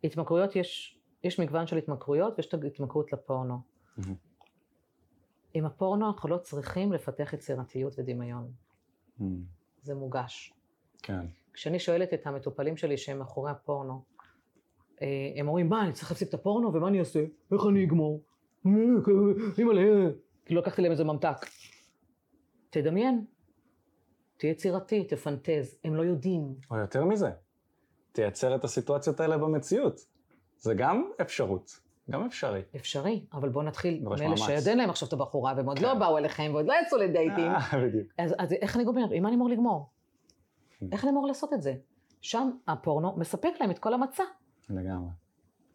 התמכרויות יש יש מגוון של התמכרויות ויש את ההתמכרות לפורנו. Mm-hmm. עם הפורנו אנחנו לא צריכים לפתח יצירתיות ודמיון. Mm-hmm. זה מוגש. כן. כשאני שואלת את המטופלים שלי שהם מאחורי הפורנו, אה, הם אומרים, מה, אני צריך להפסיק את הפורנו ומה אני אעשה? איך אני אגמור? אימא'לה, כאילו לקחתי להם איזה ממתק. תדמיין, תהיה יצירתי, תפנטז, הם לא יודעים. או יותר מזה, תייצר את הסיטואציות האלה במציאות. זה גם אפשרות. גם אפשרי. אפשרי, אבל בואו נתחיל מאלה שעוד אין להם עכשיו את הבחורה, והם עוד לא כן. באו אליכם, ועוד לא יצאו לדייטים. אה, בדיוק. אז איך אני גומר? עם מה אני אמור לגמור? Hmm. איך אני אמור לעשות את זה? שם הפורנו מספק להם את כל המצע. לגמרי.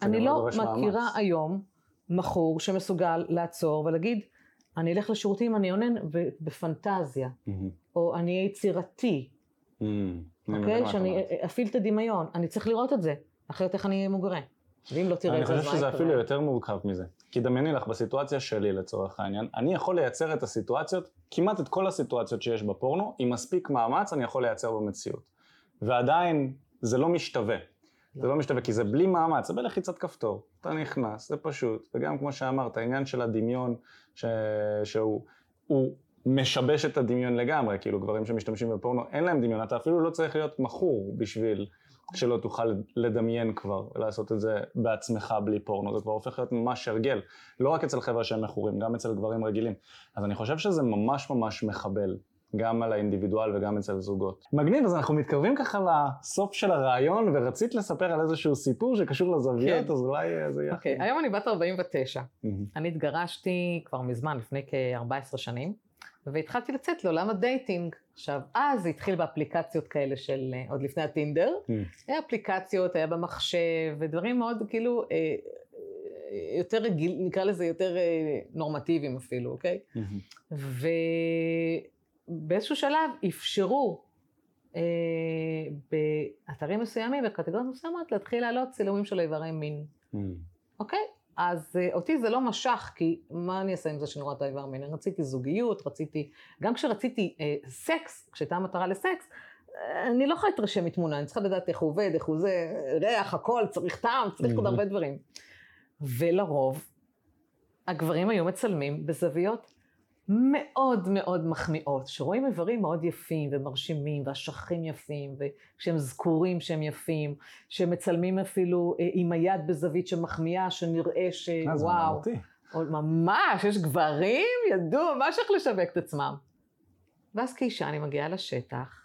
אני לא מכירה היום מכור שמסוגל לעצור ולהגיד, אני אלך לשירותים, אני עונן בפנטזיה, או אני אהיה יצירתי, אוקיי? שאני אפעיל את הדמיון, אני צריך לראות את זה, אחרת איך אני אהיה מוגרה. ואם לא תראה את זה, אני חושב שזה אפילו יותר מורכב מזה. כי דמייני לך, בסיטואציה שלי לצורך העניין, אני יכול לייצר את הסיטואציות, כמעט את כל הסיטואציות שיש בפורנו, עם מספיק מאמץ אני יכול לייצר במציאות. ועדיין זה לא משתווה. זה לא משתווה, כי זה בלי מאמץ, זה בלחיצת כפתור. אתה נכנס, זה פשוט. וגם כמו שאמרת, העניין של הדמיון, ש... שהוא הוא משבש את הדמיון לגמרי, כאילו גברים שמשתמשים בפורנו, אין להם דמיון, אתה אפילו לא צריך להיות מכור בשביל שלא תוכל לדמיין כבר, לעשות את זה בעצמך בלי פורנו, זה כבר הופך להיות ממש הרגל, לא רק אצל חבר'ה שהם מכורים, גם אצל גברים רגילים. אז אני חושב שזה ממש ממש מחבל, גם על האינדיבידואל וגם אצל זוגות. מגניב, אז אנחנו מתקרבים ככה לסוף של הריאיון, ורצית לספר על איזשהו סיפור שקשור לזוויות, כן. אז אולי אה, זה יהיה... אוקיי, אוקיי, היום אני בת 49. Mm-hmm. אני התגרשתי כבר מזמן, לפני כ-14 שנים. והתחלתי לצאת לעולם הדייטינג. עכשיו, אז זה התחיל באפליקציות כאלה של, אה, עוד לפני הטינדר, mm. היה אפליקציות, היה במחשב, ודברים מאוד כאילו, אה, אה, יותר רגיל, נקרא לזה יותר אה, נורמטיביים אפילו, אוקיי? Mm-hmm. ובאיזשהו שלב אפשרו אה, באתרים מסוימים, בקטגוריות מסוימות, להתחיל להעלות צילומים של איברי מין. Mm. אוקיי? אז uh, אותי זה לא משך, כי מה אני אעשה עם זה שאני רואה את האיבר מין? רציתי זוגיות, רציתי, גם כשרציתי uh, סקס, כשהייתה מטרה לסקס, uh, אני לא יכולה להתרשם מתמונה, אני צריכה לדעת איך הוא עובד, איך הוא זה, ריח, הכל, צריך טעם, צריך עוד הרבה דברים. ולרוב, הגברים היו מצלמים בזוויות מאוד מאוד מחמיאות, שרואים איברים מאוד יפים ומרשימים, והשכים יפים, וכשהם זכורים שהם יפים, שמצלמים אפילו אה, עם היד בזווית שמחמיאה, שנראה שוואו. ממש, יש גברים, ידעו ממש איך לשווק את עצמם. ואז כאישה אני מגיעה לשטח,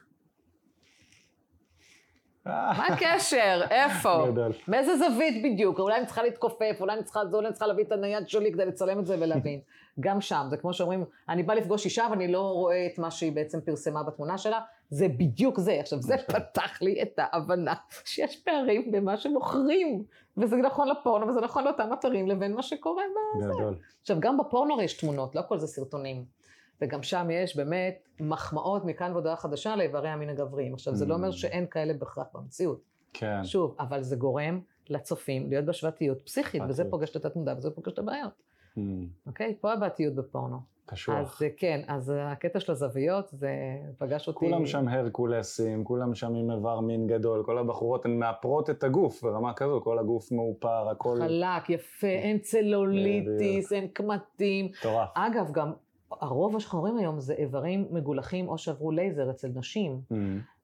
מה הקשר? איפה? מאיזה זווית בדיוק? אולי אני צריכה להתכופף, אולי אני צריכה, אולי אני צריכה להביא את הנייד שלי כדי לצלם את זה ולהבין. גם שם, זה כמו שאומרים, אני באה לפגוש אישה ואני לא רואה את מה שהיא בעצם פרסמה בתמונה שלה, זה בדיוק זה. עכשיו, זה פתח לי את ההבנה שיש פערים במה שמוכרים, וזה נכון לפורנו וזה נכון לאותם אתרים לבין מה שקורה בזה. עכשיו, גם בפורנו יש תמונות, לא הכל זה סרטונים. וגם שם יש באמת מחמאות מכאן והודעה חדשה לאיברי המין הגבריים. עכשיו, זה לא אומר mm. שאין כאלה בהכרח במציאות. כן. שוב, אבל זה גורם לצופים להיות בהשוואתיות פסיכית, וזה פוגש את התמודה וזה פוגש את הבעיות. Mm. אוקיי? פה הבעתיות בפורנו. קשוח. אז כן, אז הקטע של הזוויות, זה פגש אותי... כולם שם הרקולסים, כולם שם עם איבר מין גדול, כל הבחורות הן מאפרות את הגוף ברמה כזו, כל הגוף מאופר, הכל... חלק, יפה, אין צלוליטיס, אין קמטים. מטורף. אגב, גם הרוב רואים היום זה איברים מגולחים או שעברו לייזר אצל נשים. Mm.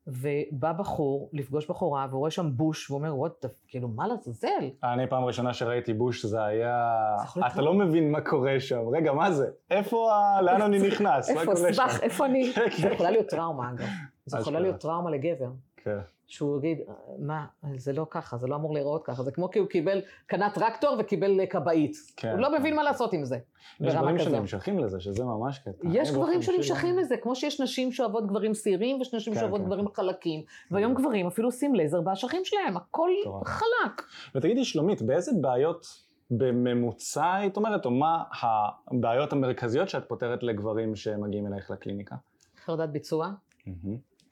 ובא בחור לפגוש בחורה והוא רואה שם בוש ואומר וואט, כאילו מה לעזאזל? אני פעם ראשונה שראיתי בוש זה היה, אתה לא מבין מה קורה שם, רגע מה זה? איפה, לאן אני נכנס? איפה, סבך, איפה אני? זה יכולה להיות טראומה אגב, זה יכולה להיות טראומה לגבר. כן. שהוא יגיד, מה, זה לא ככה, זה לא אמור להיראות ככה, זה כמו כי הוא קיבל, קנה טרקטור וקיבל כבאית. כן. הוא לא כן. מבין מה לעשות עם זה. יש גברים שנמשכים לזה, שזה ממש קטע. יש גברים שנמשכים לזה, כמו שיש נשים שאוהבות גברים שעירים, ויש נשים כן, שאוהבות כן. גברים חלקים. והיום גברים אפילו עושים לייזר באשכים שלהם, הכל חלק. ותגידי, שלומית, באיזה בעיות בממוצע, היית אומרת, או מה הבעיות המרכזיות שאת פותרת לגברים שמגיעים אלייך לקליניקה? חרדת ביצוע.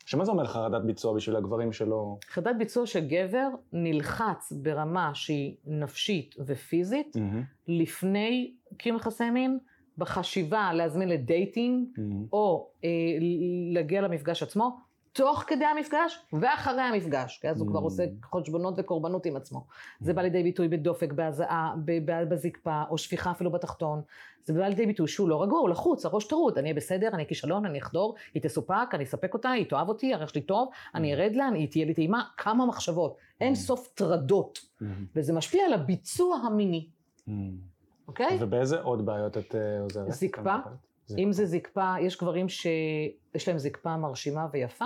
שמה זה אומר חרדת ביצוע בשביל הגברים שלא... חרדת ביצוע שגבר נלחץ ברמה שהיא נפשית ופיזית, mm-hmm. לפני קיום יחסי מין, בחשיבה להזמין לדייטינג, mm-hmm. או אה, להגיע למפגש עצמו, תוך כדי המפגש ואחרי המפגש, כי אז הוא כבר mm. עושה חשבונות וקורבנות עם עצמו. זה בא לידי ביטוי בדופק, בהזעה, בזקפה, או שפיכה אפילו בתחתון. זה בא לידי ביטוי שהוא לא רגוע, הוא לחוץ, הראש טרוד, אני אהיה בסדר, אני כישלון, אני אחדור, היא תסופק, אני אספק אותה, היא תאהב אותי, הריח שלי טוב, אני mm. ארד לה, היא תהיה לי טעימה, כמה מחשבות, אין mm. סוף טרדות, וזה משפיע על הביצוע המיני, אוקיי? ובאיזה עוד בעיות את אה, עוזרת? זקפה. אם זה זקפה, יש גברים שיש להם זקפה מרשימה ויפה,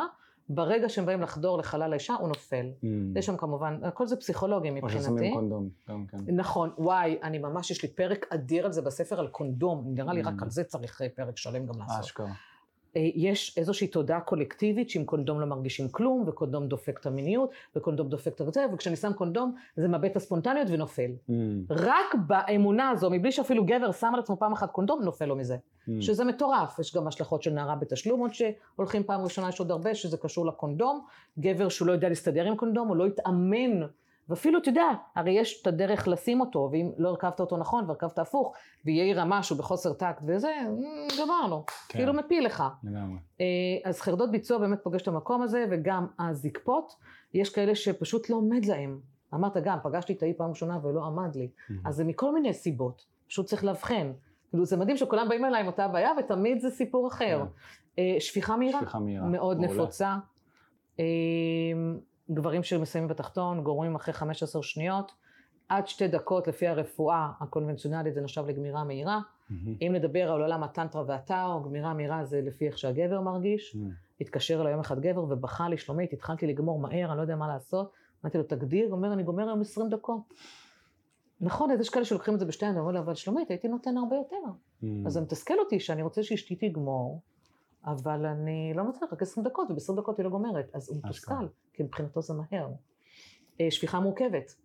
ברגע שהם באים לחדור לחלל האישה, הוא נופל. Mm. יש שם כמובן, הכל זה פסיכולוגי מבחינתי. או ששמים קונדום, גם כן. נכון, וואי, אני ממש, יש לי פרק אדיר על זה בספר על קונדום, נראה לי mm. רק על זה צריך אה, פרק שלם גם לעשות. אשכרה. אה, יש איזושהי תודעה קולקטיבית שעם קונדום לא מרגישים כלום, וקונדום דופק את המיניות, וקונדום דופק את זה, וכשאני שם קונדום זה מאבד את הספונטניות ונופל. Mm. רק באמונה הזו, מבלי שאפילו גבר שם על עצמו פעם אחת קונדום, נופל לו מזה. Mm. שזה מטורף, יש גם השלכות של נערה בתשלום, עוד שהולכים פעם ראשונה, יש עוד הרבה שזה קשור לקונדום. גבר שהוא לא יודע להסתדר עם קונדום, הוא לא יתאמן ואפילו, אתה יודע, הרי יש את הדרך לשים אותו, ואם לא הרכבת אותו נכון והרכבת הפוך, ויהיה רמה שהוא בחוסר טקט וזה, גמרנו, כן. כאילו מפיל לך. לגמרי. אה, אז חרדות ביצוע באמת פוגש את המקום הזה, וגם הזקפות, יש כאלה שפשוט לא עומד להם. אמרת גם, פגשתי את האי פעם ראשונה ולא עמד לי. אז זה מכל מיני סיבות, פשוט צריך לאבחן. כאילו זה מדהים שכולם באים אליי עם אותה בעיה, ותמיד זה סיפור אחר. כן. אה, שפיכה מהירה, שפיכה מהירה, מאוד נפוצה. גברים שמסיימים בתחתון, גורמים אחרי 15 שניות, עד שתי דקות לפי הרפואה הקונבנציונלית זה נחשב לגמירה מהירה. Mm-hmm. אם נדבר על עולם הטנטרה והטאו, גמירה מהירה זה לפי איך שהגבר מרגיש. Mm-hmm. התקשר אליי יום אחד גבר ובכה לי, שלומית, התחלתי לגמור מהר, אני לא יודע מה לעשות. אמרתי לו, תגדיר, הוא אומר, אני גומר היום 20 דקות. נכון, אז יש כאלה שלוקחים את זה בשתיים, אומר לו, אבל שלומית, הייתי נותן הרבה יותר. Mm-hmm. אז זה מתסכל אותי שאני רוצה שאשתי תגמור, אבל אני לא מצליח, רק 20 דקות, וב-20 דקות היא לא גומרת, אז הוא מתוסכל, כי מבחינתו זה מהר. אה, שפיכה מורכבת.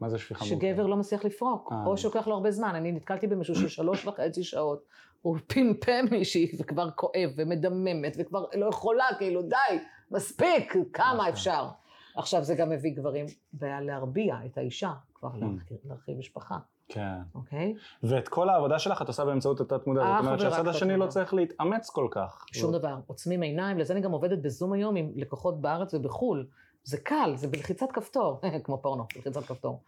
מה זה שפיכה מורכבת? שגבר לא מצליח לפרוק, אה. או שלוקח לו הרבה זמן. אני נתקלתי במישהו של שלוש וחצי שעות, הוא פמפם מישהי וכבר כואב ומדממת וכבר לא יכולה, כאילו די, מספיק, כמה נכון. אפשר. עכשיו זה גם מביא גברים להרביע את האישה, כבר mm. להרחיב משפחה. כן. אוקיי? ואת כל העבודה שלך את עושה באמצעות התת מודע, זאת אומרת שהצד השני לא. צריך להתאמץ כל כך. שום דבר. עוצמים עיניים, לזה אני גם עובדת בזום היום עם לקוחות בארץ ובחו"ל. זה קל, זה בלחיצת כפתור, כמו פורנו, בלחיצת כפתור.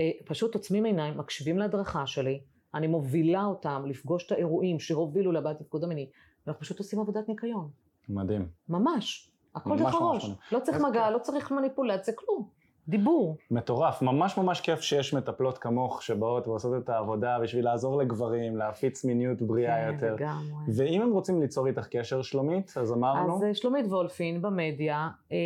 אה, פשוט עוצמים עיניים, מקשיבים להדרכה שלי, אני מובילה אותם לפגוש את האירועים שהובילו לבעיית תפקוד המיני, ואנחנו פשוט עושים עבודת ניקיון. מדהים. ממש. הכל דרך הראש. לא צריך מגע, כיף. לא צריך מניפולציה, כלום. דיבור. מטורף, ממש ממש כיף שיש מטפלות כמוך שבאות ועושות את העבודה בשביל לעזור לגברים, להפיץ מיניות בריאה כן, יותר. לגמרי. ואם הם רוצים ליצור איתך קשר, שלומית, אז אמרנו, אז אה, שלומית וולפין במדיה, אה,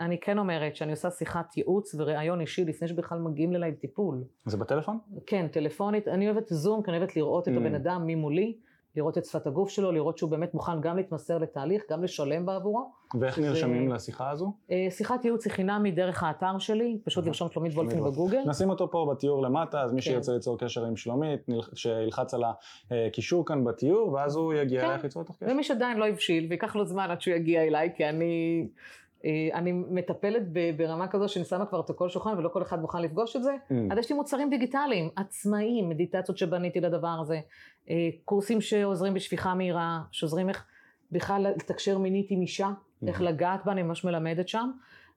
אני כן אומרת שאני עושה שיחת ייעוץ וראיון אישי לפני שבכלל מגיעים אליי לטיפול. זה בטלפון? כן, טלפונית, אני אוהבת זום, כי אני אוהבת לראות את Mm. הבן אדם ממולי, לראות את שפת הגוף שלו, לראות שהוא באמת מוכן גם להתמסר לתהליך, גם לשלם בעבורו. ואיך שזה- נרשמים לשיחה הזו? אה, שיחת ייעוץ היא חינמי דרך האתר שלי, פשוט לרשום שלומית וולפין בגוגל. נשים אותו פה בתיאור למטה, אז מי כן. שירצה ליצור קשר עם שלומית, שילחץ על הקישור כאן בתיאור, ואז הוא יגיע כן. אלייך ליצור איתך קשר. ומי שעדיין לא הבשיל, וייקח לו זמן עד שהוא יגיע אליי, כי אני, אה, אני מטפלת ברמה כזו שאני שמה כבר את הכל על השולחן ולא כל אחד מוכן לפגוש את זה. Mm. אז יש לי מוצרים דיגיטליים, עצמאיים, מדיטציות שבניתי לדבר הזה, קורסים שעוזרים בשפיכה מהירה, שעוזרים איך בכלל לתקשר מינית עם אישה, איך לגעת בה, אני ממש מלמדת שם,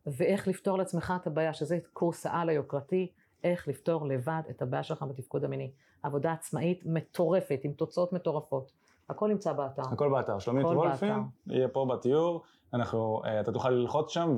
ואיך לפתור לעצמך את הבעיה, שזה קורס העל היוקרתי, איך לפתור לבד את הבעיה שלך בתפקוד המיני. עבודה עצמאית מטורפת, עם תוצאות מטורפות. הכל נמצא באתר. הכל באתר, שלומית וולפין. יהיה פה בתיאור, אנחנו, אה, אתה תוכל ללחוץ שם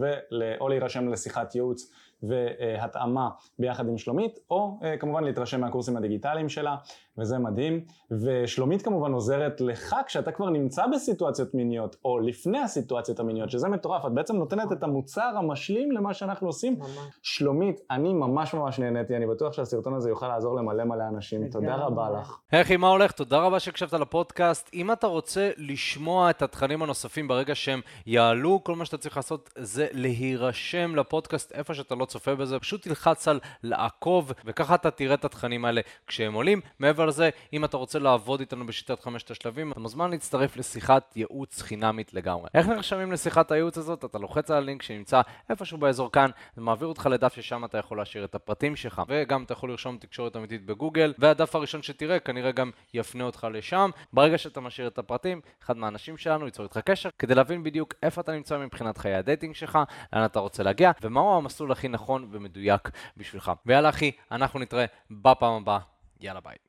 או להירשם לשיחת ייעוץ והתאמה ביחד עם שלומית, או אה, כמובן להתרשם מהקורסים הדיגיטליים שלה, וזה מדהים. ושלומית כמובן עוזרת לך כשאתה כבר נמצא בסיטואציות מיניות, או לפני הסיטואציות המיניות, שזה מטורף, את בעצם נותנת את המוצר המשלים למה שאנחנו עושים. ממש. שלומית, אני ממש ממש נהניתי, אני בטוח שהסרטון הזה יוכל לעזור למלא מלא אנשים, תודה. רבה לך. אחי, מה הולך? תודה רבה שהקשבת לפודקאסט. אם אתה רוצה לשמוע את התכנים הנוספים ברגע שהם יעלו, כל מה שאתה צריך לעשות זה להירשם לפודקאסט איפה שאתה לא צופה בזה. פשוט תלחץ על לעקוב, וככה אתה תראה את התכנים האלה כשהם עולים. מעבר לזה, אם אתה רוצה לעבוד איתנו בשיטת חמשת השלבים, אתה מוזמן להצטרף לשיחת ייעוץ חינמית לגמרי. איך נרשמים לשיחת הייעוץ הזאת? אתה לוחץ על הלינק שנמצא איפשהו באזור כאן, זה מעביר אותך לדף ששם אתה יכול להשאיר את הפרטים שלך, וגם אתה יכול לרשום תקשורת אמיתית בגוגל, והדף הראשון שתראה כנראה גם יפנה אותך לשם. ברגע שאתה משאיר את הפרטים, אחד מהאנשים שלנו ייצור איתך קשר, כדי להבין בדיוק איפה אתה נמצא מבחינת חיי הדייטינג שלך, לאן אתה רוצה להגיע, ומהו המסלול הכי נכון ומדויק בשבילך. ויאללה אחי, אנחנו נתראה בפעם הבאה. יאללה ביי.